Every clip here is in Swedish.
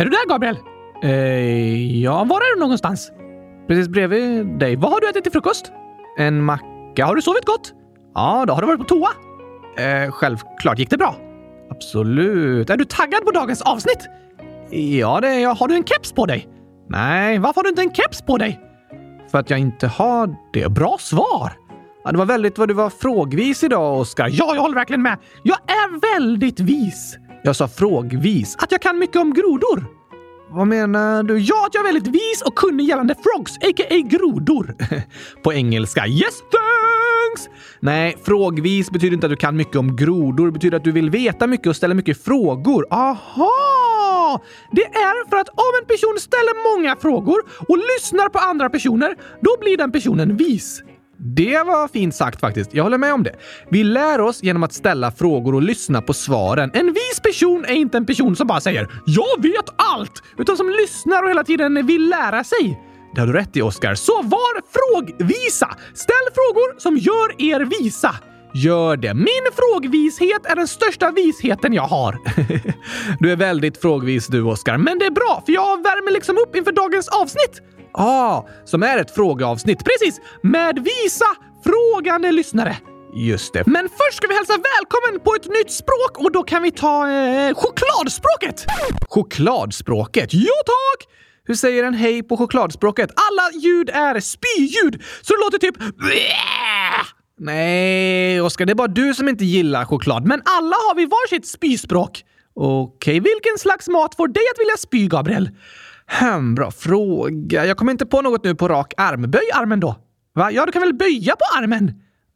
Är du där, Gabriel? Eh, ja, var är du någonstans? Precis bredvid dig. Vad har du ätit till frukost? En macka. Har du sovit gott? Ja, då har du varit på toa. Eh, självklart. Gick det bra? Absolut. Är du taggad på dagens avsnitt? Ja, det är jag. Har du en keps på dig? Nej, varför har du inte en keps på dig? För att jag inte har det. Bra svar! Ja, det var väldigt vad du var frågvis idag, Oskar. Ja, jag håller verkligen med. Jag är väldigt vis. Jag sa frågvis. Att jag kan mycket om grodor. Vad menar du? Ja, att jag är väldigt vis och kunnig gällande frogs, a.k.a. grodor. På engelska. Yes, thanks! Nej, frågvis betyder inte att du kan mycket om grodor. Det betyder att du vill veta mycket och ställa mycket frågor. Aha! Det är för att om en person ställer många frågor och lyssnar på andra personer, då blir den personen vis. Det var fint sagt faktiskt. Jag håller med om det. Vi lär oss genom att ställa frågor och lyssna på svaren. En vis person är inte en person som bara säger “Jag vet allt!” utan som lyssnar och hela tiden vill lära sig. Det har du rätt i, Oskar. Så var frågvisa! Ställ frågor som gör er visa. Gör det. Min frågvishet är den största visheten jag har. du är väldigt frågvis du, Oskar. Men det är bra, för jag värmer liksom upp inför dagens avsnitt. Ah, som är ett frågeavsnitt. Precis! Med visa, frågande lyssnare. Just det. Men först ska vi hälsa välkommen på ett nytt språk och då kan vi ta eh, chokladspråket! Chokladspråket? Ja tack! Hur säger en hej på chokladspråket? Alla ljud är spyljud, så det låter typ Nej, Oskar, det är bara du som inte gillar choklad. Men alla har vi varsitt spyspråk. Okej, vilken slags mat får dig att vilja spy, Gabriel? Hmm, bra fråga. Jag kommer inte på något nu på rak arm. Böj armen då. Va? Ja, du kan väl böja på armen?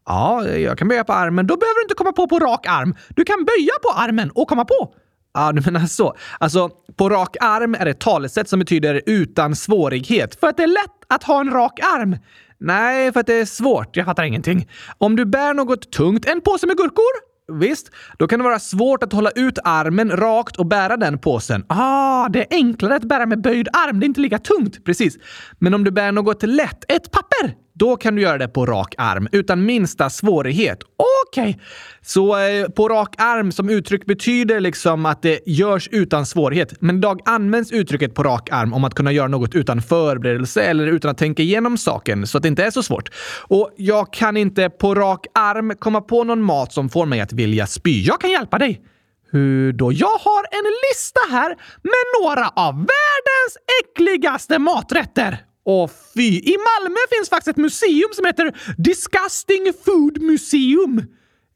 Ja, jag kan böja på armen. Då behöver du inte komma på på rak arm. Du kan böja på armen och komma på. Ja, du menar så. Alltså, på rak arm är ett talesätt som betyder utan svårighet. För att det är lätt att ha en rak arm. Nej, för att det är svårt. Jag fattar ingenting. Om du bär något tungt, en påse med gurkor? Visst, då kan det vara svårt att hålla ut armen rakt och bära den påsen. Ah, det är enklare att bära med böjd arm. Det är inte lika tungt. Precis. Men om du bär något lätt, ett papper, då kan du göra det på rak arm utan minsta svårighet. Okej, okay. så eh, på rak arm som uttryck betyder liksom att det görs utan svårighet. Men idag används uttrycket på rak arm om att kunna göra något utan förberedelse eller utan att tänka igenom saken så att det inte är så svårt. Och jag kan inte på rak arm komma på någon mat som får mig att vilja spy. Jag kan hjälpa dig. Hur då? Jag har en lista här med några av världens äckligaste maträtter. Åh fy! I Malmö finns faktiskt ett museum som heter Disgusting Food Museum.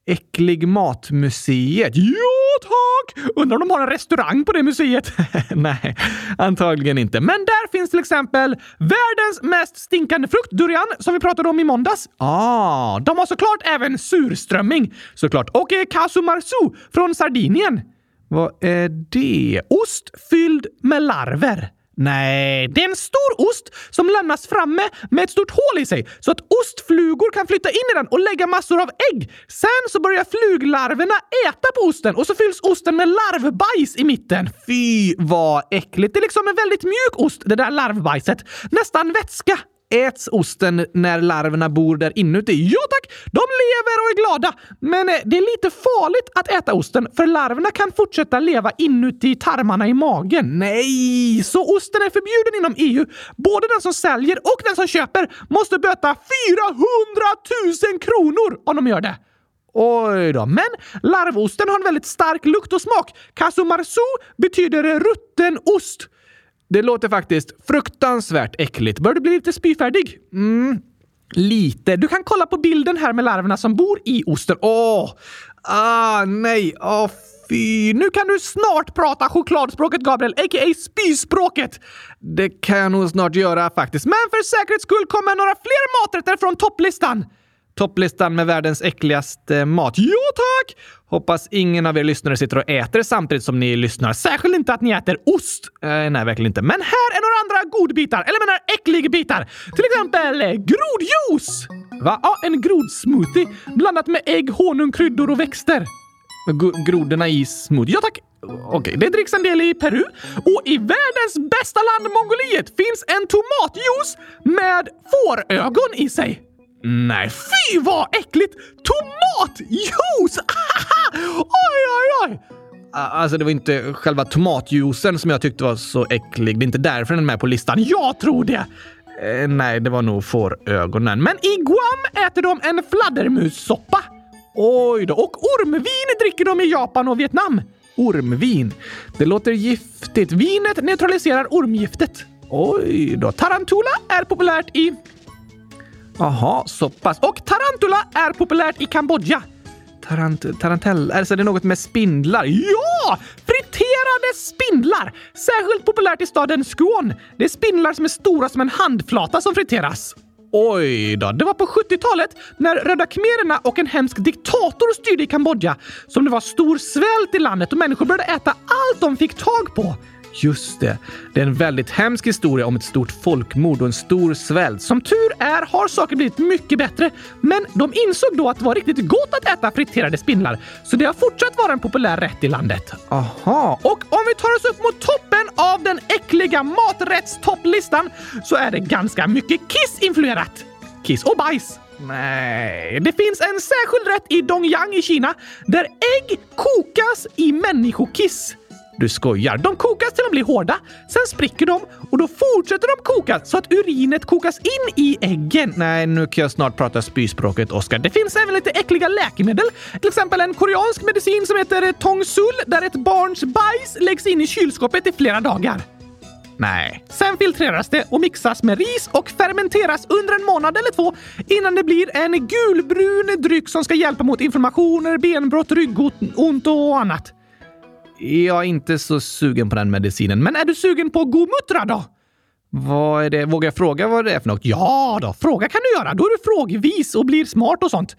Äcklig matmuseet. Ja, tack! Undrar om de har en restaurang på det museet? Nej, antagligen inte. Men där finns till exempel världens mest stinkande frukt, durian, som vi pratade om i måndags. Ah, de har såklart även surströmming, såklart. Och eh, casu marzu från Sardinien. Vad är det? Ost fylld med larver. Nej, det är en stor ost som lämnas framme med ett stort hål i sig så att ostflugor kan flytta in i den och lägga massor av ägg. Sen så börjar fluglarverna äta på osten och så fylls osten med larvbajs i mitten. Fy vad äckligt! Det är liksom en väldigt mjuk ost, det där larvbajset. Nästan vätska. Äts osten när larverna bor där inuti? Ja tack! De lever och är glada! Men eh, det är lite farligt att äta osten för larverna kan fortsätta leva inuti tarmarna i magen. Nej! Så osten är förbjuden inom EU. Både den som säljer och den som köper måste böta 400 000 kronor om de gör det. Oj då. Men larvosten har en väldigt stark lukt och smak. Kasumarsu betyder rutten ost. Det låter faktiskt fruktansvärt äckligt. Bör du bli lite spyfärdig? Mm, lite. Du kan kolla på bilden här med larverna som bor i osten. Åh! Ah, nej! Åh, oh, fy! Nu kan du snart prata chokladspråket, Gabriel, a.k.a. spyspråket. Det kan jag nog snart göra faktiskt. Men för säkerhets skull kommer några fler maträtter från topplistan. Topplistan med världens äckligaste mat. Ja, tack! Hoppas ingen av er lyssnare sitter och äter samtidigt som ni lyssnar. Särskilt inte att ni äter ost. Eh, nej, verkligen inte. Men här är några andra godbitar, eller menar äckligbitar. Till exempel eh, grodjuice! Va? Ja, en grodsmoothie blandat med ägg, honung, kryddor och växter. G grodorna i smoothie? Ja, tack. Okej, okay. det dricks en del i Peru. Och i världens bästa land, Mongoliet, finns en tomatjuice med fårögon i sig. Nej, fy vad äckligt! Tomatjuice! oj, oj, oj! Alltså, det var inte själva tomatjuicen som jag tyckte var så äcklig. Det är inte därför den är med på listan. Jag tror det! Eh, nej, det var nog fårögonen. Men i Guam äter de en fladdermussoppa. Oj då. Och ormvin dricker de i Japan och Vietnam. Ormvin. Det låter giftigt. Vinet neutraliserar ormgiftet. Oj då. Tarantula är populärt i... Jaha, så pass. Och tarantula är populärt i Kambodja. Tarant, tarantell, alltså det är något med spindlar. Ja! Friterade spindlar! Särskilt populärt i staden Skuon. Det är spindlar som är stora som en handflata som friteras. Oj då, det var på 70-talet när röda khmererna och en hemsk diktator styrde i Kambodja som det var stor svält i landet och människor började äta allt de fick tag på. Just det. Det är en väldigt hemsk historia om ett stort folkmord och en stor svält. Som tur är har saker blivit mycket bättre, men de insåg då att det var riktigt gott att äta friterade spindlar, så det har fortsatt vara en populär rätt i landet. Aha, och om vi tar oss upp mot toppen av den äckliga maträttstopplistan så är det ganska mycket Kiss-influerat. Kiss och bajs. Nej, det finns en särskild rätt i Dongyang i Kina där ägg kokas i människokiss. Du skojar. De kokas till de blir hårda, sen spricker de och då fortsätter de koka så att urinet kokas in i äggen. Nej, nu kan jag snart prata spyspråket, Oskar. Det finns även lite äckliga läkemedel. Till exempel en koreansk medicin som heter Tongsul där ett barns bajs läggs in i kylskåpet i flera dagar. Nej. Sen filtreras det och mixas med ris och fermenteras under en månad eller två innan det blir en gulbrun dryck som ska hjälpa mot inflammationer, benbrott, ryggont och annat. Jag är inte så sugen på den medicinen. Men är du sugen på Gomuttra då? Vad är det? Vågar jag fråga vad det är för något? Ja då, fråga kan du göra. Då är du frågvis och blir smart och sånt.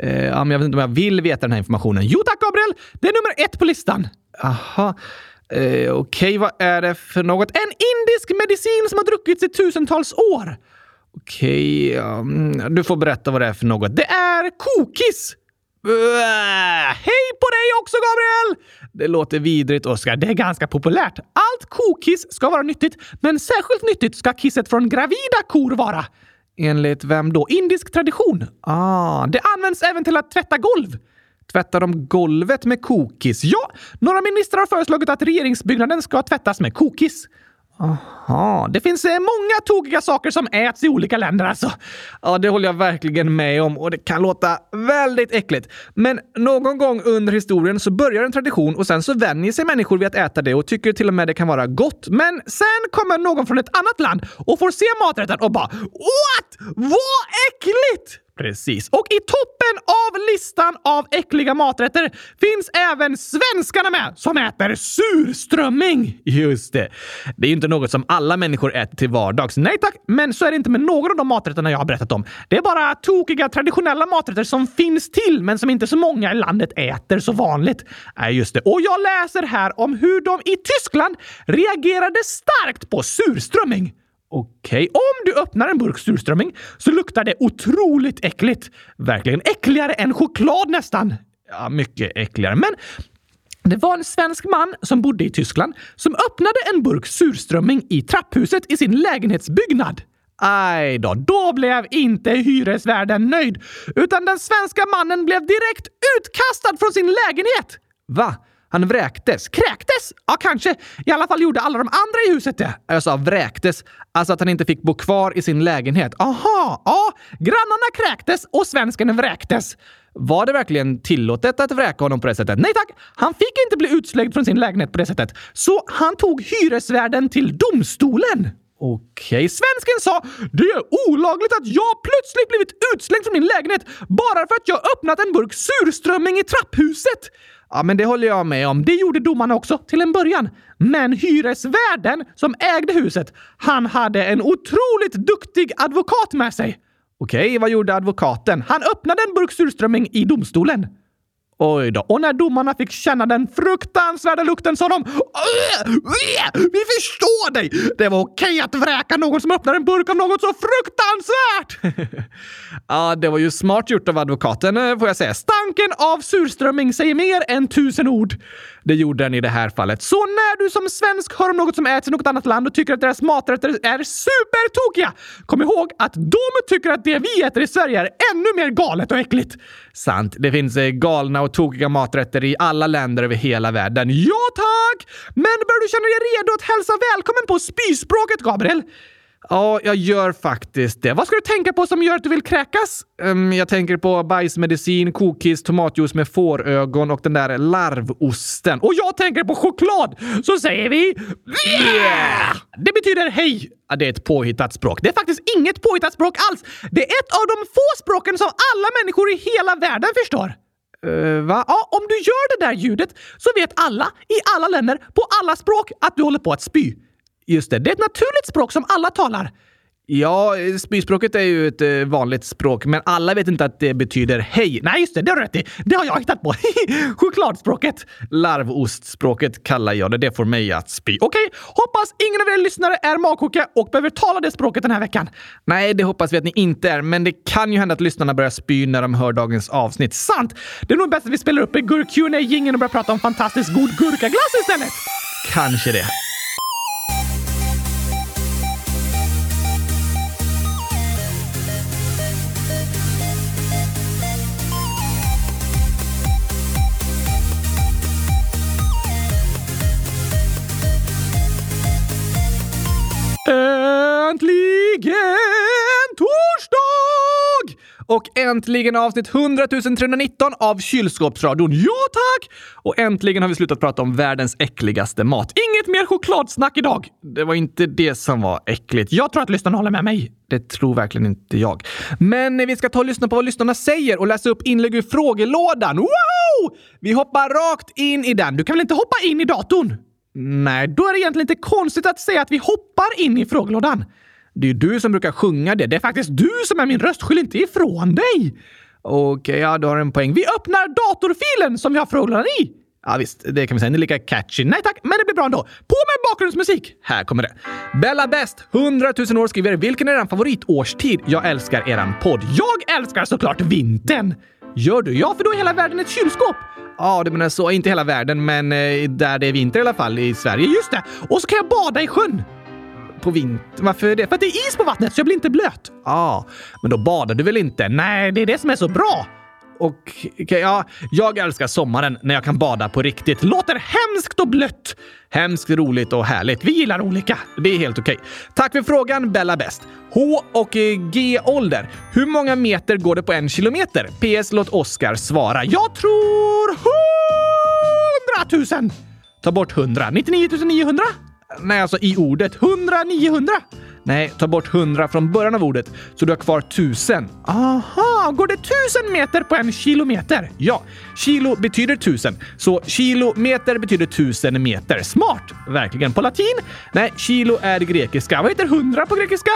Eh, ja, men jag vet inte om jag vill veta den här informationen. Jo tack Gabriel! Det är nummer ett på listan. Aha. Eh, Okej, okay, vad är det för något? En indisk medicin som har druckits i tusentals år. Okej, okay, um, mm, du får berätta vad det är för något. Det är kokis! Äh, hej på dig också, Gabriel! Det låter vidrigt, Oskar. Det är ganska populärt. Allt kokiss ska vara nyttigt, men särskilt nyttigt ska kisset från gravida kor vara. Enligt vem då? Indisk tradition? Ah, det används även till att tvätta golv. Tvättar de golvet med kokis? Ja, några ministrar har föreslagit att regeringsbyggnaden ska tvättas med kokis. Aha, det finns eh, många tokiga saker som äts i olika länder alltså. Ja, det håller jag verkligen med om och det kan låta väldigt äckligt. Men någon gång under historien så börjar en tradition och sen så vänjer sig människor vid att äta det och tycker till och med det kan vara gott. Men sen kommer någon från ett annat land och får se maträtten och bara What? Vad äckligt! Precis. Och i toppen av listan av äckliga maträtter finns även svenskarna med som äter surströmming. Just det. Det är ju inte något som alla människor äter till vardags. Nej tack, men så är det inte med någon av de maträtterna jag har berättat om. Det är bara tokiga traditionella maträtter som finns till, men som inte så många i landet äter så vanligt. Nej, just det. Och jag läser här om hur de i Tyskland reagerade starkt på surströmming. Okej, okay. om du öppnar en burk surströmming så luktar det otroligt äckligt. Verkligen äckligare än choklad nästan. Ja, mycket äckligare. Men det var en svensk man som bodde i Tyskland som öppnade en burk surströmming i trapphuset i sin lägenhetsbyggnad. Aj då, då blev inte hyresvärden nöjd, utan den svenska mannen blev direkt utkastad från sin lägenhet. Va? Han vräktes. Kräktes? Ja, kanske. I alla fall gjorde alla de andra i huset det. Jag sa vräktes, alltså att han inte fick bo kvar i sin lägenhet. Aha, ja. Grannarna kräktes och svensken vräktes. Var det verkligen tillåtet att vräka honom på det sättet? Nej tack! Han fick inte bli utslängd från sin lägenhet på det sättet. Så han tog hyresvärden till domstolen. Okej, svensken sa “Det är olagligt att jag plötsligt blivit utslängd från min lägenhet bara för att jag öppnat en burk surströmming i trapphuset”. Ja, men det håller jag med om. Det gjorde domarna också till en början. Men hyresvärden som ägde huset, han hade en otroligt duktig advokat med sig. Okej, vad gjorde advokaten? Han öppnade en burk surströmming i domstolen. Oj då. Och när domarna fick känna den fruktansvärda lukten sa de Vi förstår dig! Det var okej att vräka någon som öppnar en burk av något så fruktansvärt! ja, det var ju smart gjort av advokaten eh, får jag säga. Stanken av surströmming säger mer än tusen ord. Det gjorde den i det här fallet. Så när du som svensk hör om något som äts i något annat land och tycker att deras maträtter är supertokiga, kom ihåg att de tycker att det vi äter i Sverige är ännu mer galet och äckligt. Sant. Det finns eh, galna och tokiga maträtter i alla länder över hela världen. Ja, tack! Men bör du känna dig redo att hälsa välkommen på spyspråket, Gabriel? Ja, jag gör faktiskt det. Vad ska du tänka på som gör att du vill kräkas? Um, jag tänker på bajsmedicin, kokis, tomatjuice med fårögon och den där larvosten. Och jag tänker på choklad! Så säger vi yeah! Det betyder hej. Ja, det är ett påhittat språk. Det är faktiskt inget påhittat språk alls. Det är ett av de få språken som alla människor i hela världen förstår. Uh, va? Ja, om du gör det där ljudet så vet alla i alla länder på alla språk att du håller på att spy. Just det, det är ett naturligt språk som alla talar. Ja, spyspråket är ju ett eh, vanligt språk, men alla vet inte att det betyder hej. Nej, just det, det har du rätt i. Det har jag hittat på. Chokladspråket. Larvostspråket kallar jag det. Det får mig att spy. Okej, hoppas ingen av er lyssnare är magsjuka och behöver tala det språket den här veckan. Nej, det hoppas vi att ni inte är, men det kan ju hända att lyssnarna börjar spy när de hör dagens avsnitt. Sant! Det är nog bäst att vi spelar upp gurk qa gingen och börjar prata om fantastiskt god gurkaglass istället. Kanske det. Äntligen torsdag! Och äntligen avsnitt 100 319 av Kylskåpsradion. Ja tack! Och äntligen har vi slutat prata om världens äckligaste mat. Inget mer chokladsnack idag! Det var inte det som var äckligt. Jag tror att lyssnarna håller med mig. Det tror verkligen inte jag. Men vi ska ta och lyssna på vad lyssnarna säger och läsa upp inlägg ur frågelådan. Wow! Vi hoppar rakt in i den. Du kan väl inte hoppa in i datorn? Nej, då är det egentligen inte konstigt att säga att vi hoppar in i frågelådan. Det är ju du som brukar sjunga det. Det är faktiskt du som är min röst. Skyll inte ifrån dig! Okej, ja, du har en poäng. Vi öppnar datorfilen som vi har frågorna i. Ja visst, det kan vi säga. Det är lika catchy. Nej tack, men det blir bra ändå. På med bakgrundsmusik! Här kommer det. Bella Best, 100 000 år skriver “Vilken är er favoritårstid? Jag älskar eran podd. Jag älskar såklart vintern!” Gör du? Ja, för då är hela världen ett kylskåp. Ja, du menar så. Inte hela världen, men eh, där det är vinter i alla fall. I Sverige. Just det! Och så kan jag bada i sjön. På vintern? Varför det? För att det är is på vattnet så jag blir inte blöt. Ja, ah, men då badar du väl inte? Nej, det är det som är så bra. Och okay, ja, jag älskar sommaren när jag kan bada på riktigt. Låter hemskt och blött. Hemskt roligt och härligt. Vi gillar olika. Det är helt okej. Okay. Tack för frågan, Bella Bäst. H och eh, G-ålder. Hur många meter går det på en kilometer? PS. Låt Oskar svara. Jag tror hundratusen! Ta bort hundra. 99 900? Nej, alltså i ordet. Hundra, 900. Nej, ta bort 100 från början av ordet så du har kvar 1000. Aha, går det 1000 meter på en kilometer? Ja, kilo betyder 1000, så kilometer betyder 1000 meter. Smart! Verkligen. På latin? Nej, kilo är grekiska. Vad heter 100 på grekiska?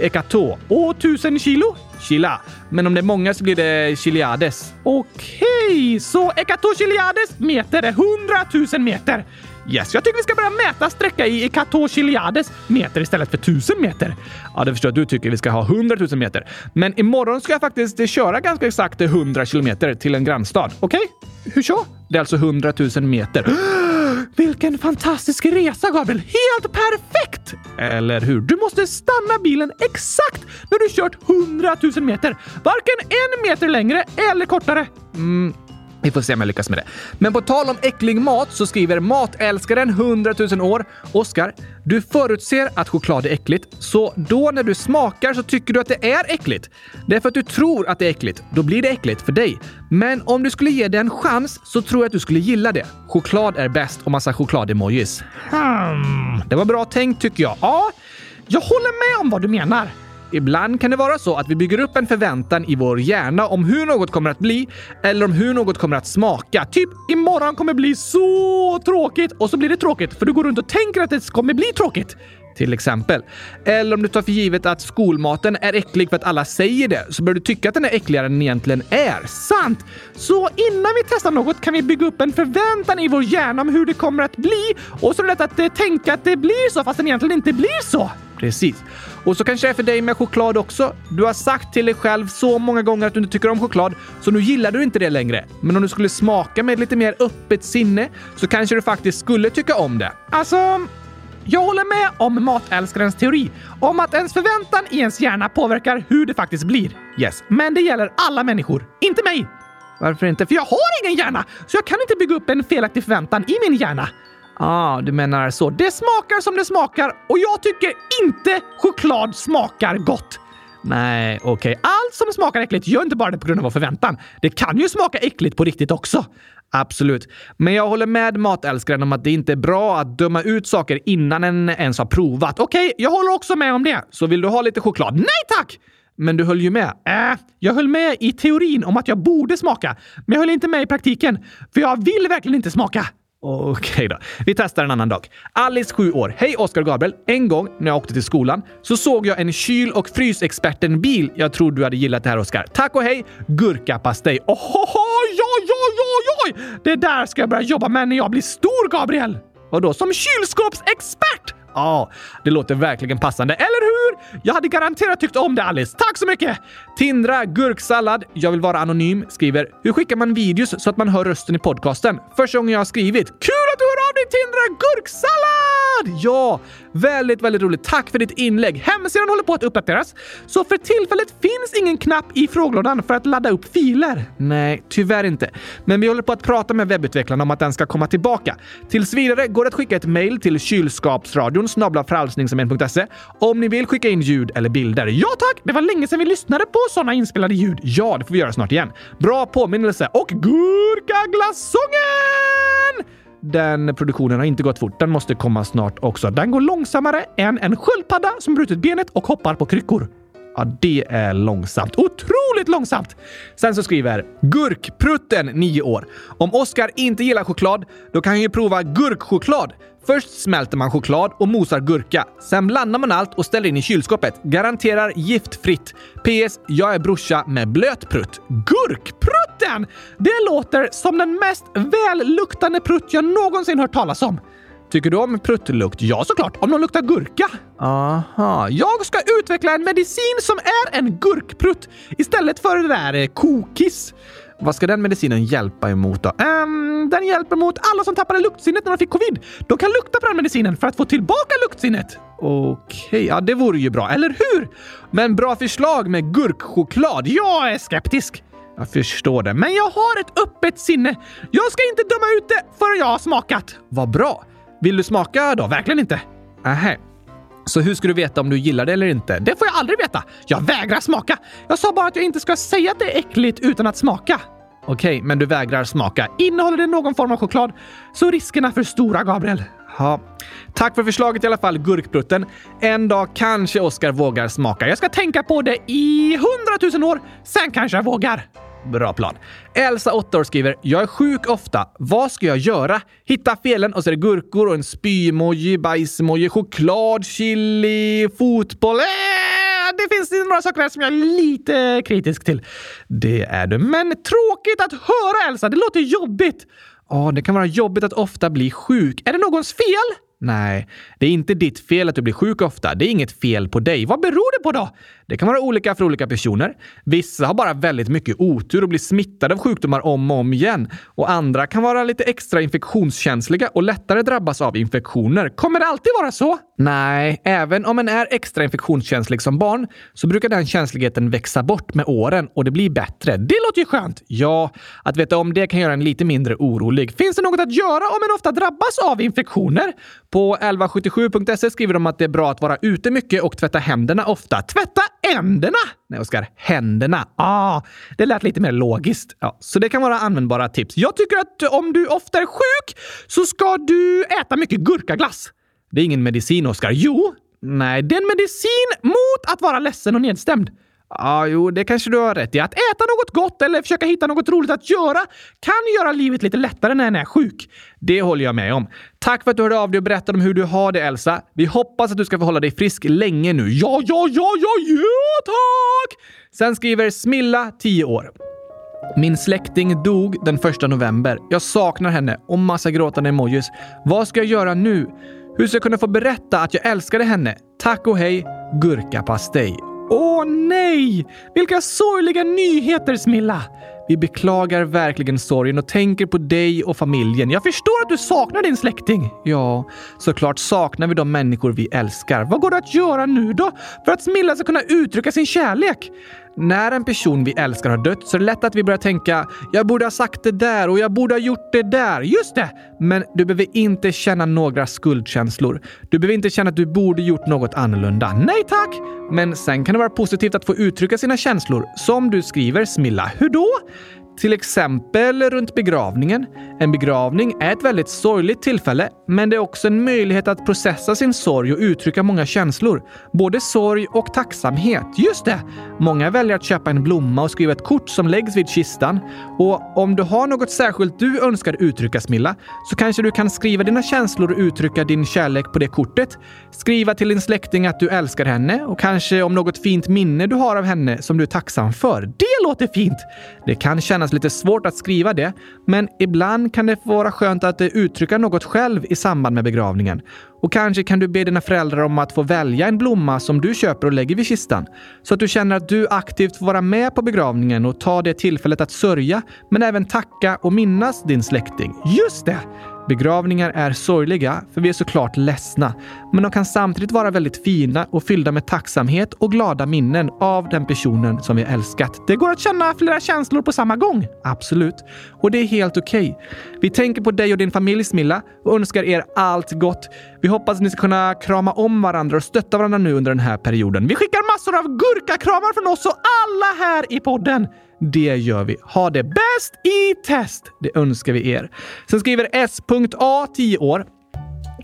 Ekato. Och 1000 kilo? Kila. Men om det är många så blir det chiliades. Okej, okay, så ekatochiliades meter är 100 000 meter. Yes, jag tycker vi ska börja mäta sträcka i Ekatochiliades meter istället för tusen meter. Ja, det förstår jag. Du tycker vi ska ha 100 000 meter. Men imorgon ska jag faktiskt köra ganska exakt 100 kilometer till en grannstad. Okej? Okay? Hur så? Det är alltså 100 000 meter. Vilken fantastisk resa, Gabriel! Helt perfekt! Eller hur? Du måste stanna bilen exakt när du kört 100 000 meter. Varken en meter längre eller kortare. Mm, vi får se om jag lyckas med det. Men på tal om äcklig mat så skriver matälskaren 100 000 år. Oskar, du förutser att choklad är äckligt, så då när du smakar så tycker du att det är äckligt. Det är för att du tror att det är äckligt. Då blir det äckligt för dig. Men om du skulle ge det en chans så tror jag att du skulle gilla det. Choklad är bäst och massa choklad-emojis. Hmm, det var bra tänkt tycker jag. Ja, jag håller med om vad du menar. Ibland kan det vara så att vi bygger upp en förväntan i vår hjärna om hur något kommer att bli eller om hur något kommer att smaka. Typ imorgon kommer bli så tråkigt och så blir det tråkigt för du går runt och tänker att det kommer bli tråkigt. Till exempel. Eller om du tar för givet att skolmaten är äcklig för att alla säger det, så bör du tycka att den är äckligare än den egentligen är. Sant! Så innan vi testar något kan vi bygga upp en förväntan i vår hjärna om hur det kommer att bli och så är det lätt att eh, tänka att det blir så fast det egentligen inte blir så. Precis. Och så kanske det är för dig med choklad också. Du har sagt till dig själv så många gånger att du inte tycker om choklad, så nu gillar du inte det längre. Men om du skulle smaka med lite mer öppet sinne så kanske du faktiskt skulle tycka om det. Alltså, jag håller med om matälskarens teori om att ens förväntan i ens hjärna påverkar hur det faktiskt blir. Yes, men det gäller alla människor, inte mig. Varför inte? För jag har ingen hjärna, så jag kan inte bygga upp en felaktig förväntan i min hjärna. Ah, du menar så. Det smakar som det smakar och jag tycker inte choklad smakar gott. Nej, okej. Okay. Allt som smakar äckligt gör inte bara det på grund av vår förväntan. Det kan ju smaka äckligt på riktigt också. Absolut. Men jag håller med matälskaren om att det inte är bra att döma ut saker innan en ens har provat. Okej, okay, jag håller också med om det. Så vill du ha lite choklad? Nej tack! Men du höll ju med. Äh, jag höll med i teorin om att jag borde smaka, men jag höll inte med i praktiken. För jag vill verkligen inte smaka. Okej okay då. Vi testar en annan dag. Alice, 7 år. Hej Oskar Gabriel. En gång när jag åkte till skolan så såg jag en kyl och frysexperten-bil. Jag tror du hade gillat det här Oskar. Tack och hej! Gurkapastej. Ohoho, oj, oj, oj, oj! Det där ska jag börja jobba med när jag blir stor, Gabriel! Vadå, som kylskåpsexpert? Ja, det låter verkligen passande, eller hur? Jag hade garanterat tyckt om det Alice. Tack så mycket! Tindra gurksallad, jag vill vara anonym, skriver “Hur skickar man videos så att man hör rösten i podcasten?” Första gången jag har skrivit. Kul att du hör av dig Tindra gurksallad! Ja, väldigt, väldigt roligt. Tack för ditt inlägg. Hemsidan håller på att uppdateras, så för tillfället finns ingen knapp i frågelådan för att ladda upp filer. Nej, tyvärr inte. Men vi håller på att prata med webbutvecklarna om att den ska komma tillbaka. Tills vidare går det att skicka ett mejl till kylskapsradion frälsningsarmén.se om ni vill skicka in ljud eller bilder. Ja tack! Det var länge sedan vi lyssnade på sådana inspelade ljud. Ja, det får vi göra snart igen. Bra påminnelse och gurkaglassången! Den produktionen har inte gått fort. Den måste komma snart också. Den går långsammare än en sköldpadda som brutit benet och hoppar på kryckor. Ja, det är långsamt. Otroligt långsamt! Sen så skriver Gurkprutten, 9 år. Om Oskar inte gillar choklad, då kan han ju prova gurkchoklad. Först smälter man choklad och mosar gurka. Sen blandar man allt och ställer in i kylskåpet. Garanterar giftfritt. PS. Jag är brorsa med blöt prutt. Gurkprutten! Det låter som den mest välluktande prutt jag någonsin hört talas om. Tycker du om pruttlukt? Ja, såklart. Om de luktar gurka. Aha. Jag ska utveckla en medicin som är en gurkprutt istället för det där eh, kokiss. Vad ska den medicinen hjälpa emot då? Um, den hjälper mot alla som tappade luktsinnet när de fick covid. De kan lukta på den medicinen för att få tillbaka luktsinnet. Okej, okay. ja det vore ju bra, eller hur? Men bra förslag med gurkchoklad. Jag är skeptisk. Jag förstår det, men jag har ett öppet sinne. Jag ska inte döma ut det förrän jag har smakat. Vad bra. Vill du smaka då? Verkligen inte? Nähä. Så hur ska du veta om du gillar det eller inte? Det får jag aldrig veta. Jag vägrar smaka. Jag sa bara att jag inte ska säga att det är äckligt utan att smaka. Okej, okay, men du vägrar smaka. Innehåller det någon form av choklad så riskerna för stora, Gabriel. Ja. Tack för förslaget i alla fall, Gurkprutten. En dag kanske Oskar vågar smaka. Jag ska tänka på det i hundratusen år, sen kanske jag vågar. Bra plan. Elsa, 8 år, skriver “Jag är sjuk ofta. Vad ska jag göra? Hitta felen och så är det gurkor och en spy-emoji, bajs-emoji, choklad, chili, fotboll. Äh, det finns några saker här som jag är lite kritisk till. Det är du. Men tråkigt att höra Elsa. Det låter jobbigt. Ja, det kan vara jobbigt att ofta bli sjuk. Är det någons fel? Nej, det är inte ditt fel att du blir sjuk ofta. Det är inget fel på dig. Vad beror det på då? Det kan vara olika för olika personer. Vissa har bara väldigt mycket otur och blir smittade av sjukdomar om och om igen. Och andra kan vara lite extra infektionskänsliga och lättare drabbas av infektioner. Kommer det alltid vara så? Nej, även om en är extra infektionskänslig som barn så brukar den känsligheten växa bort med åren och det blir bättre. Det låter ju skönt! Ja, att veta om det kan göra en lite mindre orolig. Finns det något att göra om en ofta drabbas av infektioner? På 1177.se skriver de att det är bra att vara ute mycket och tvätta händerna ofta. Tvätta änderna! Nej, Oskar. Händerna. Ah, det lät lite mer logiskt. Ja, så det kan vara användbara tips. Jag tycker att om du ofta är sjuk så ska du äta mycket gurkaglass. Det är ingen medicin, Oskar. Jo. Nej, det är en medicin mot att vara ledsen och nedstämd. Ja, jo, det kanske du har rätt i. Att äta något gott eller försöka hitta något roligt att göra kan göra livet lite lättare när en är sjuk. Det håller jag med om. Tack för att du hörde av dig och berättade om hur du har det, Elsa. Vi hoppas att du ska få hålla dig frisk länge nu. Ja, ja, ja, ja, ja, tack! Sen skriver Smilla, 10 år. Min släkting dog den 1 november. Jag saknar henne och massa gråtande emojis. Vad ska jag göra nu? Hur ska jag kunna få berätta att jag älskade henne? Tack och hej, gurkapastej. Åh nej! Vilka sorgliga nyheter, Smilla! Vi beklagar verkligen sorgen och tänker på dig och familjen. Jag förstår att du saknar din släkting. Ja, såklart saknar vi de människor vi älskar. Vad går det att göra nu då för att Smilla ska kunna uttrycka sin kärlek? När en person vi älskar har dött så är det lätt att vi börjar tänka “jag borde ha sagt det där och jag borde ha gjort det där”. Just det! Men du behöver inte känna några skuldkänslor. Du behöver inte känna att du borde gjort något annorlunda. Nej tack! Men sen kan det vara positivt att få uttrycka sina känslor. Som du skriver, Smilla. Hur då? Till exempel runt begravningen. En begravning är ett väldigt sorgligt tillfälle, men det är också en möjlighet att processa sin sorg och uttrycka många känslor. Både sorg och tacksamhet. Just det! Många väljer att köpa en blomma och skriva ett kort som läggs vid kistan. Och om du har något särskilt du önskar uttrycka, Smilla, så kanske du kan skriva dina känslor och uttrycka din kärlek på det kortet. Skriva till din släkting att du älskar henne och kanske om något fint minne du har av henne som du är tacksam för. Det låter fint! Det kan kännas kännas lite svårt att skriva det, men ibland kan det vara skönt att uttrycka något själv i samband med begravningen. Och kanske kan du be dina föräldrar om att få välja en blomma som du köper och lägger vid kistan. Så att du känner att du aktivt får vara med på begravningen och ta det tillfället att sörja, men även tacka och minnas din släkting. Just det! Begravningar är sorgliga, för vi är såklart ledsna. Men de kan samtidigt vara väldigt fina och fyllda med tacksamhet och glada minnen av den personen som vi älskat. Det går att känna flera känslor på samma gång. Absolut. Och det är helt okej. Okay. Vi tänker på dig och din familj, Smilla, och önskar er allt gott. Vi hoppas att ni ska kunna krama om varandra och stötta varandra nu under den här perioden. Vi skickar massor av gurkakramar från oss och alla här i podden. Det gör vi. Ha det bäst i test! Det önskar vi er. Sen skriver S.A 10 år.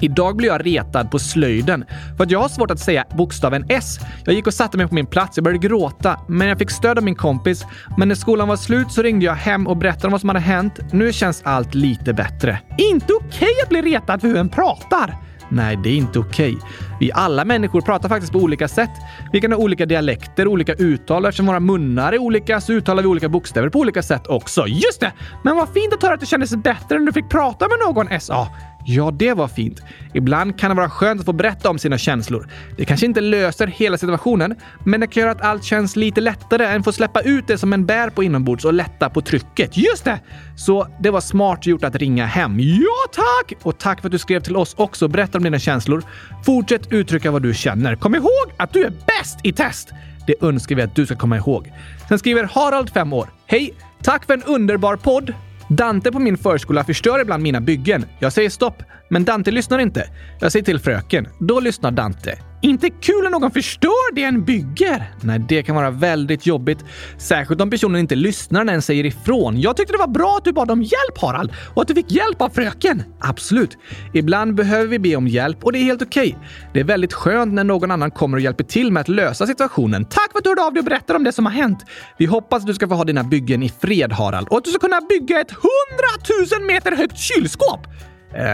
Idag blir jag retad på slöjden för att jag har svårt att säga bokstaven S. Jag gick och satte mig på min plats. Jag började gråta, men jag fick stöd av min kompis. Men när skolan var slut så ringde jag hem och berättade om vad som hade hänt. Nu känns allt lite bättre. Inte okej okay att bli retad för hur en pratar. Nej, det är inte okej. Okay. Vi alla människor pratar faktiskt på olika sätt. Vi kan ha olika dialekter, olika uttal. Eftersom våra munnar är olika så uttalar vi olika bokstäver på olika sätt också. Just det! Men vad fint att höra att det kändes bättre när du fick prata med någon SA. Ja, det var fint. Ibland kan det vara skönt att få berätta om sina känslor. Det kanske inte löser hela situationen, men det kan göra att allt känns lite lättare än att få släppa ut det som en bär på inombords och lätta på trycket. Just det! Så det var smart gjort att ringa hem. Ja, tack! Och tack för att du skrev till oss också och berättade om dina känslor. Fortsätt uttrycka vad du känner. Kom ihåg att du är bäst i test! Det önskar vi att du ska komma ihåg. Sen skriver Harald, 5 år. Hej! Tack för en underbar podd! Dante på min förskola förstör ibland mina byggen. Jag säger stopp, men Dante lyssnar inte. Jag säger till fröken. Då lyssnar Dante. Inte kul när någon förstör det en bygger! Nej, det kan vara väldigt jobbigt. Särskilt om personen inte lyssnar när en säger ifrån. Jag tyckte det var bra att du bad om hjälp, Harald, och att du fick hjälp av fröken. Absolut. Ibland behöver vi be om hjälp och det är helt okej. Okay. Det är väldigt skönt när någon annan kommer och hjälper till med att lösa situationen. Tack för att du hörde av dig och berättade om det som har hänt. Vi hoppas att du ska få ha dina byggen i fred, Harald, och att du ska kunna bygga ett hundratusen meter högt kylskåp.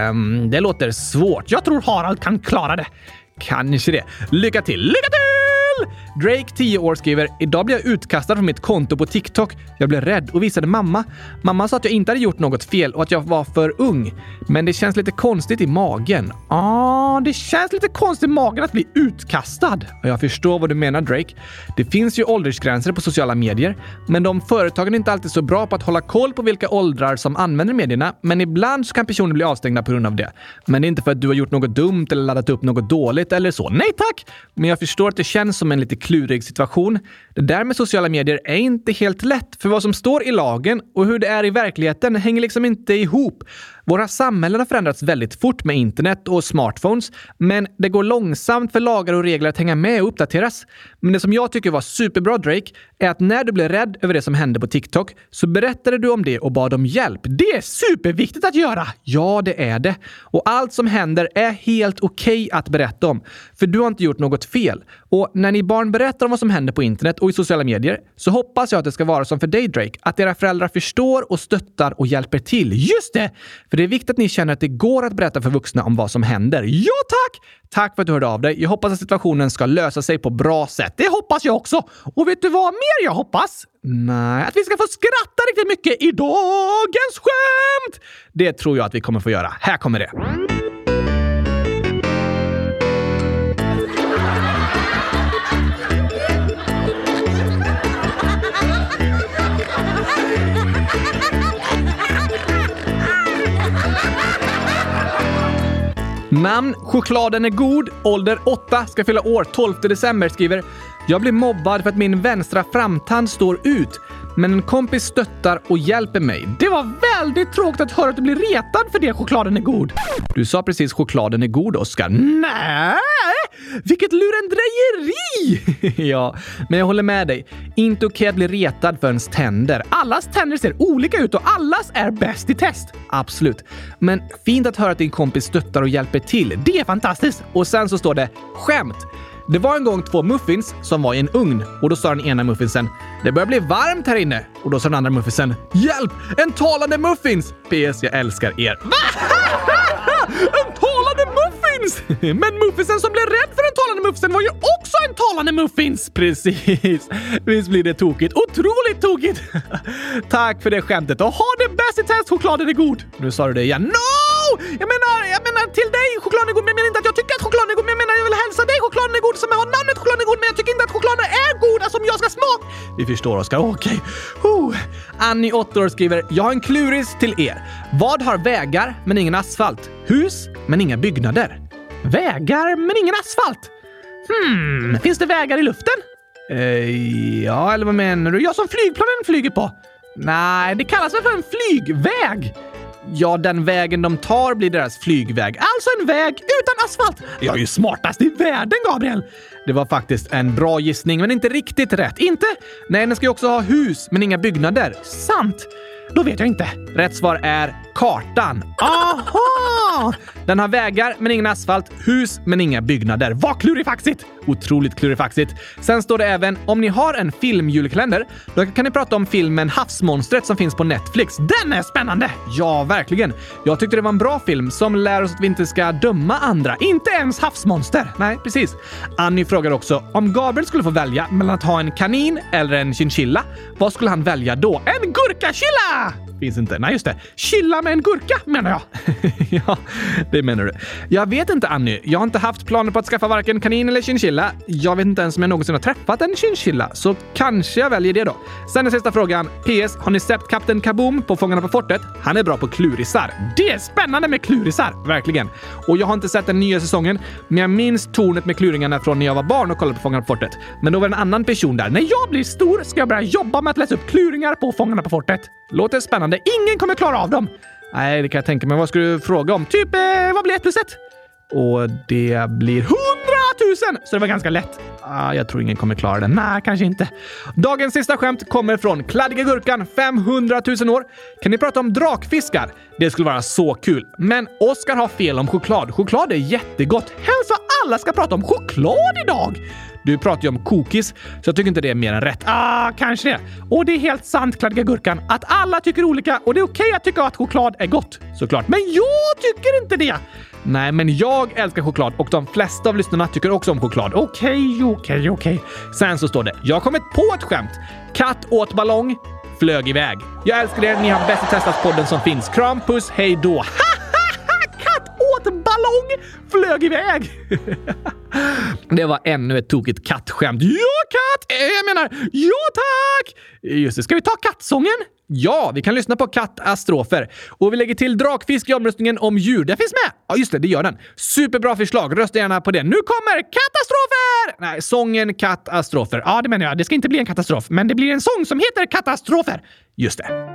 Um, det låter svårt. Jag tror Harald kan klara det. Kanske det. Lycka till! Lycka till! Drake, 10 år, skriver “Idag blev jag utkastad från mitt konto på TikTok. Jag blev rädd och visade mamma. Mamma sa att jag inte hade gjort något fel och att jag var för ung. Men det känns lite konstigt i magen. Ja, ah, det känns lite konstigt i magen att bli utkastad. Jag förstår vad du menar, Drake. Det finns ju åldersgränser på sociala medier, men de företagen är inte alltid så bra på att hålla koll på vilka åldrar som använder medierna. Men ibland så kan personer bli avstängda på grund av det. Men det är inte för att du har gjort något dumt eller laddat upp något dåligt eller så. Nej tack! Men jag förstår att det känns som som en lite klurig situation. Det där med sociala medier är inte helt lätt, för vad som står i lagen och hur det är i verkligheten hänger liksom inte ihop. Våra samhällen har förändrats väldigt fort med internet och smartphones, men det går långsamt för lagar och regler att hänga med och uppdateras. Men det som jag tycker var superbra, Drake, är att när du blev rädd över det som hände på TikTok så berättade du om det och bad om hjälp. Det är superviktigt att göra! Ja, det är det. Och allt som händer är helt okej okay att berätta om, för du har inte gjort något fel. Och när ni barn berättar om vad som händer på internet och i sociala medier så hoppas jag att det ska vara som för dig, Drake, att era föräldrar förstår och stöttar och hjälper till. Just det! För det är viktigt att ni känner att det går att berätta för vuxna om vad som händer. Ja, tack! Tack för att du hörde av dig. Jag hoppas att situationen ska lösa sig på bra sätt. Det hoppas jag också. Och vet du vad mer jag hoppas? Nej, att vi ska få skratta riktigt mycket i dagens skämt! Det tror jag att vi kommer få göra. Här kommer det. Namn Chokladen är god. Ålder 8. Ska fylla år 12 december. Skriver jag blir mobbad för att min vänstra framtand står ut. Men en kompis stöttar och hjälper mig. Det var väldigt tråkigt att höra att du blir retad för det chokladen är god. Du sa precis chokladen är god, Oskar. Nej, vilket lurendrejeri! ja, men jag håller med dig. Inte okej att bli retad för ens tänder. Allas tänder ser olika ut och allas är bäst i test. Absolut. Men fint att höra att din kompis stöttar och hjälper till. Det är fantastiskt! Och sen så står det skämt. Det var en gång två muffins som var i en ugn och då sa den ena muffinsen “Det börjar bli varmt här inne” och då sa den andra muffinsen “Hjälp! En talande muffins! PS. Jag älskar er.” Va?! En talande muffins! Men muffinsen som blev rädd för den talande muffinsen var ju också en talande muffins! Precis. Visst blir det tokigt? Otroligt tokigt! Tack för det skämtet och ha det bäst i test! Chokladen är god! Nu sa du det igen. No! Jag menar, jag menar till dig chokladen är god, men jag menar inte att jag tycker att chokladen är god, men jag menar jag vill hälsa dig chokladen är god som har namnet chokladen är god, men jag tycker inte att chokladen är god, alltså om jag ska smaka. Vi förstår Oskar, okej. Okay. Annie, 8 år, skriver “Jag har en kluris till er. Vad har vägar men ingen asfalt? Hus men inga byggnader?” Vägar men ingen asfalt? Hmm, finns det vägar i luften? Eh, ja, eller vad menar du? Ja, som flygplanen flyger på. Nej, det kallas väl för en flygväg? Ja, den vägen de tar blir deras flygväg. Alltså en väg utan asfalt! Jag är ju smartast i världen, Gabriel! Det var faktiskt en bra gissning, men inte riktigt rätt. Inte? Nej, den ska ju också ha hus, men inga byggnader. Sant! Då vet jag inte. Rätt svar är kartan. Aha! Den har vägar men ingen asfalt, hus men inga byggnader. Vad klurifaxigt! Otroligt klurifaxigt. Sen står det även om ni har en filmjulkalender, då kan ni prata om filmen Havsmonstret som finns på Netflix. Den är spännande! Ja, verkligen. Jag tyckte det var en bra film som lär oss att vi inte ska döma andra. Inte ens havsmonster. Nej, precis. Annie frågar också om Gabriel skulle få välja mellan att ha en kanin eller en chinchilla. Vad skulle han välja då? En Ah! Finns inte. Nej, just det. Chilla med en gurka menar jag. ja, det menar du. Jag vet inte Annie. Jag har inte haft planer på att skaffa varken kanin eller chinchilla. Jag vet inte ens om jag någonsin har träffat en chinchilla, så kanske jag väljer det då. Sen den sista frågan. PS. Har ni sett Kapten Kaboom på Fångarna på fortet? Han är bra på klurisar. Det är spännande med klurisar! Verkligen. Och jag har inte sett den nya säsongen, men jag minns tornet med kluringarna från när jag var barn och kollade på Fångarna på fortet. Men då var det en annan person där. När jag blir stor ska jag börja jobba med att läsa upp kluringar på Fångarna på fortet. Låter spännande. Ingen kommer klara av dem! Nej, det kan jag tänka mig. Vad ska du fråga om? Typ, eh, vad blir ett plus ett? Och det blir hundratusen! Så det var ganska lätt. Ah, jag tror ingen kommer klara det. Nej, kanske inte. Dagens sista skämt kommer från Kladdiga Gurkan, 500 000 år. Kan ni prata om drakfiskar? Det skulle vara så kul. Men Oskar har fel om choklad. Choklad är jättegott. Helst vad alla ska prata om choklad idag! Du pratar ju om kokis, så jag tycker inte det är mer än rätt. Ah, kanske det. Och det är helt sant, Kladdiga Gurkan, att alla tycker olika och det är okej okay att tycka att choklad är gott. Såklart. Men jag tycker inte det! Nej, men jag älskar choklad och de flesta av lyssnarna tycker också om choklad. Okej, okay, okej, okay, okej. Sen så står det “Jag har kommit på ett skämt. Katt åt ballong, flög iväg. Jag älskar er, ni har bäst testat-podden som finns. Kram, puss, hej då!” Katt åt ballong, flög iväg! Det var ännu ett tokigt kattskämt. Ja, katt! Eh, jag menar, ja tack! Just det, ska vi ta kattsången? Ja, vi kan lyssna på kattastrofer. Och vi lägger till drakfisk i omröstningen om djur. Den finns med! Ja, just det, det gör den. Superbra förslag. Rösta gärna på det. Nu kommer katastrofer! Nej, sången katastrofer. Ja, det menar jag. Det ska inte bli en katastrof, men det blir en sång som heter katastrofer. Just det.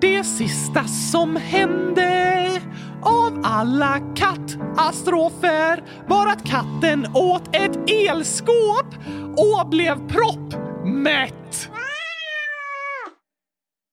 det sista som hände av alla kattastrofer var att katten åt ett elskåp och blev proppmätt.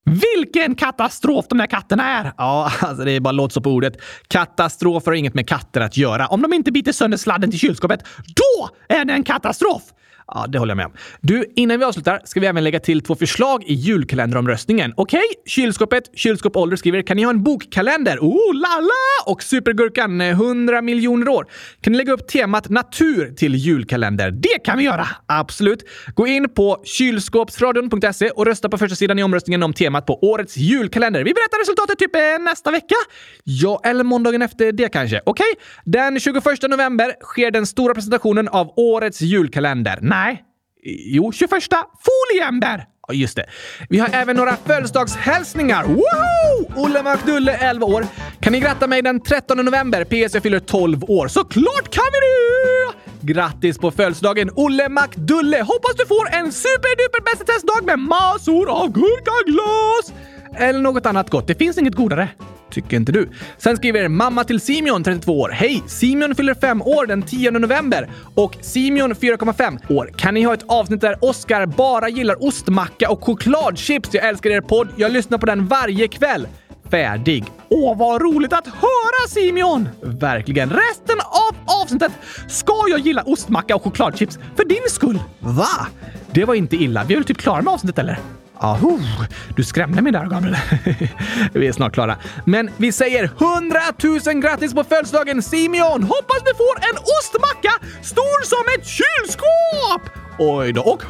Vilken katastrof de här katterna är! Ja, alltså det är bara låt så på ordet. Katastrofer har inget med katter att göra. Om de inte biter sönder sladden till kylskåpet, då är det en katastrof! Ja, det håller jag med om. Du, innan vi avslutar ska vi även lägga till två förslag i julkalenderomröstningen. Okej? Okay? Kylskåpet, Kylskåp Ålder skriver “Kan ni ha en bokkalender?” Oh la la! Och Supergurkan eh, 100 miljoner år. Kan ni lägga upp temat natur till julkalender? Det kan vi göra! Absolut. Gå in på kylskåpsradion.se och rösta på första sidan i omröstningen om temat på årets julkalender. Vi berättar resultatet typ eh, nästa vecka. Ja, eller måndagen efter det kanske. Okej? Okay? Den 21 november sker den stora presentationen av årets julkalender. Nej. Jo, 21 foliember. Ja, just det. Vi har även några födelsedagshälsningar. Woho! Olle Makdulle, 11 år. Kan ni gratta mig den 13 november? PS, jag fyller 12 år. Såklart kan vi det! Grattis på födelsedagen, Olle Makdulle! Hoppas du får en superduper bästa testdag med massor av gurkaglas! Eller något annat gott. Det finns inget godare. Tycker inte du? Sen skriver mamma till Simeon, 32 år. Hej! Simeon fyller 5 år den 10 november och Simeon 4,5 år. Kan ni ha ett avsnitt där Oscar bara gillar ostmacka och chokladchips? Jag älskar er podd. Jag lyssnar på den varje kväll färdig. Åh, vad roligt att höra Simeon! Verkligen. Resten av avsnittet ska jag gilla ostmacka och chokladchips för din skull. Va? Det var inte illa. Vi är väl typ klara med avsnittet eller? Aho, du skrämde mig där, Gabriel. vi är snart klara. Men vi säger 100 000 grattis på födelsedagen Simeon! Hoppas du får en ostmacka stor som ett kylskåp! Oj då, och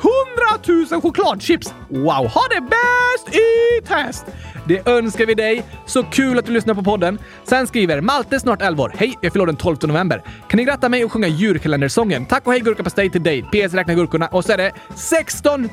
100 000 chokladchips! Wow, ha det bäst i test! Det önskar vi dig. Så kul att du lyssnar på podden. Sen skriver Malte, snart 11 år. Hej, jag fyller den 12 november. Kan ni gratta mig och sjunga julkalendersången? Tack och hej gurkapastej till dig. PS räkna gurkorna och så är det 16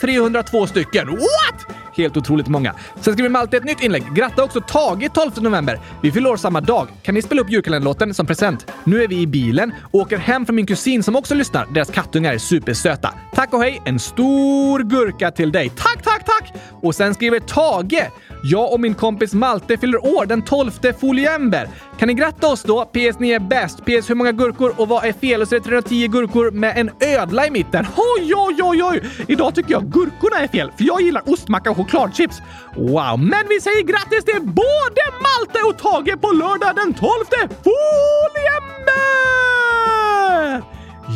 302 stycken. What? Helt otroligt många. Sen skriver Malte ett nytt inlägg. Gratta också Tage 12 november. Vi fyller år samma dag. Kan ni spela upp julkalenderlåten som present? Nu är vi i bilen och åker hem från min kusin som också lyssnar. Deras kattungar är supersöta. Tack och hej! En stor gurka till dig. Tack, tack, tack! Och sen skriver Tage jag och min kompis Malte fyller år den 12 foliember. Kan ni gratta oss då? PS, ni är bäst. PS, hur många gurkor och vad är fel? Och så är det 310 gurkor med en ödla i mitten. Oj, oj, oj, oj! Idag tycker jag gurkorna är fel, för jag gillar ostmacka och chokladchips. Wow, men vi säger grattis till både Malte och Tage på lördag den 12 foliember!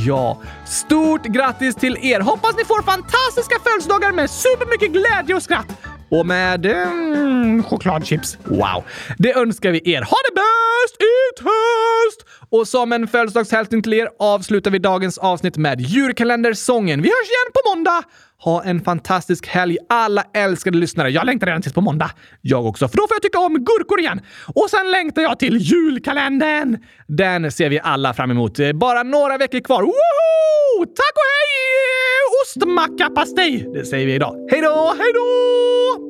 Ja, stort grattis till er! Hoppas ni får fantastiska födelsedagar med supermycket glädje och skratt. Och med mm, chokladchips. Wow! Det önskar vi er. Ha det bäst i höst! Och som en födelsedagshälsning till er avslutar vi dagens avsnitt med julkalendersången. Vi hörs igen på måndag! Ha en fantastisk helg alla älskade lyssnare. Jag längtar redan tills på måndag. Jag också, för då får jag tycka om gurkor igen. Och sen längtar jag till julkalendern. Den ser vi alla fram emot. Eh, bara några veckor kvar. Woho! Tack och hej! Eh, Ostmackapastej! Det säger vi idag. Hej då, hej då!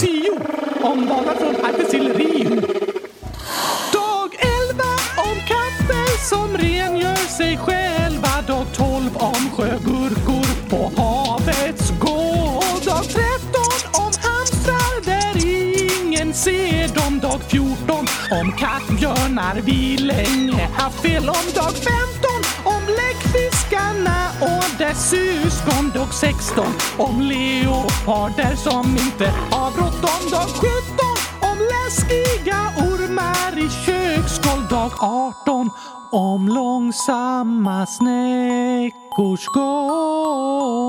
Tio om valar från Arktis till Rio. Dag 11 om katter som rengör sig själva. Dag 12 om sjögurkor på havets gård. Dag 13 om hamstrar där ingen ser dem. Dag 14 om kattbjörnar vi länge haft fel om. Dag femton dess syskon. Dag 16 om leoparder som inte har bråttom. Dag 17 om läskiga ormar i köksgolv. Dag 18 om långsamma snäckors gång.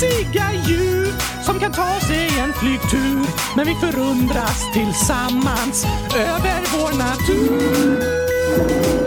mysiga djur som kan ta sig en flygtur. Men vi förundras tillsammans över vår natur.